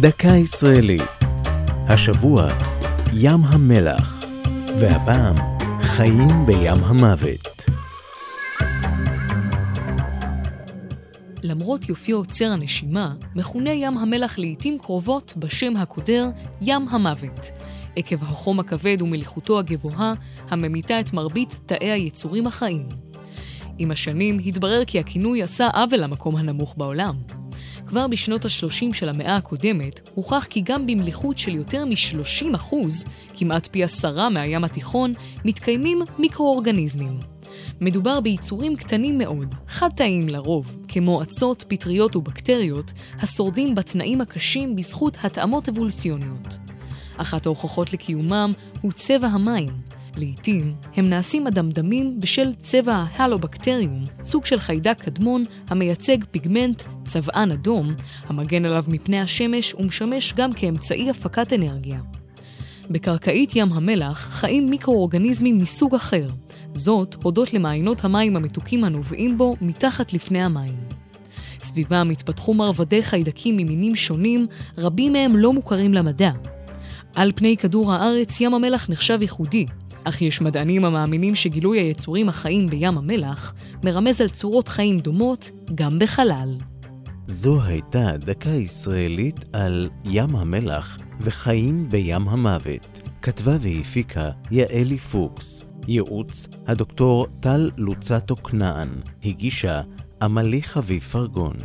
דקה ישראלית. השבוע, ים המלח, והפעם, חיים בים המוות. למרות יופיו עוצר הנשימה, מכונה ים המלח לעיתים קרובות בשם הקודר ים המוות, עקב החום הכבד ומליחותו הגבוהה, הממיתה את מרבית תאי היצורים החיים. עם השנים התברר כי הכינוי עשה עוול למקום הנמוך בעולם. כבר בשנות ה-30 של המאה הקודמת, הוכח כי גם במליחות של יותר מ-30 אחוז, כמעט פי עשרה מהים התיכון, מתקיימים מיקרואורגניזמים. מדובר ביצורים קטנים מאוד, חד-תאיים לרוב, כמו עצות, פטריות ובקטריות, השורדים בתנאים הקשים בזכות התאמות אבולוציוניות. אחת ההוכחות לקיומם הוא צבע המים, לעתים הם נעשים אדמדמים בשל צבע ההלובקטריום, סוג של חיידק קדמון המייצג פיגמנט צבען אדום, המגן עליו מפני השמש ומשמש גם כאמצעי הפקת אנרגיה. בקרקעית ים המלח חיים מיקרואורגניזמים מסוג אחר, זאת הודות למעיינות המים המתוקים הנובעים בו מתחת לפני המים. סביבם התפתחו מרבדי חיידקים ממינים שונים, רבים מהם לא מוכרים למדע. על פני כדור הארץ ים המלח נחשב ייחודי, אך יש מדענים המאמינים שגילוי היצורים החיים בים המלח מרמז על צורות חיים דומות גם בחלל. זו הייתה דקה ישראלית על ים המלח וחיים בים המוות. כתבה והפיקה יעלי פוקס. ייעוץ הדוקטור טל לוצטו כנען. הגישה עמלי חביב פרגון.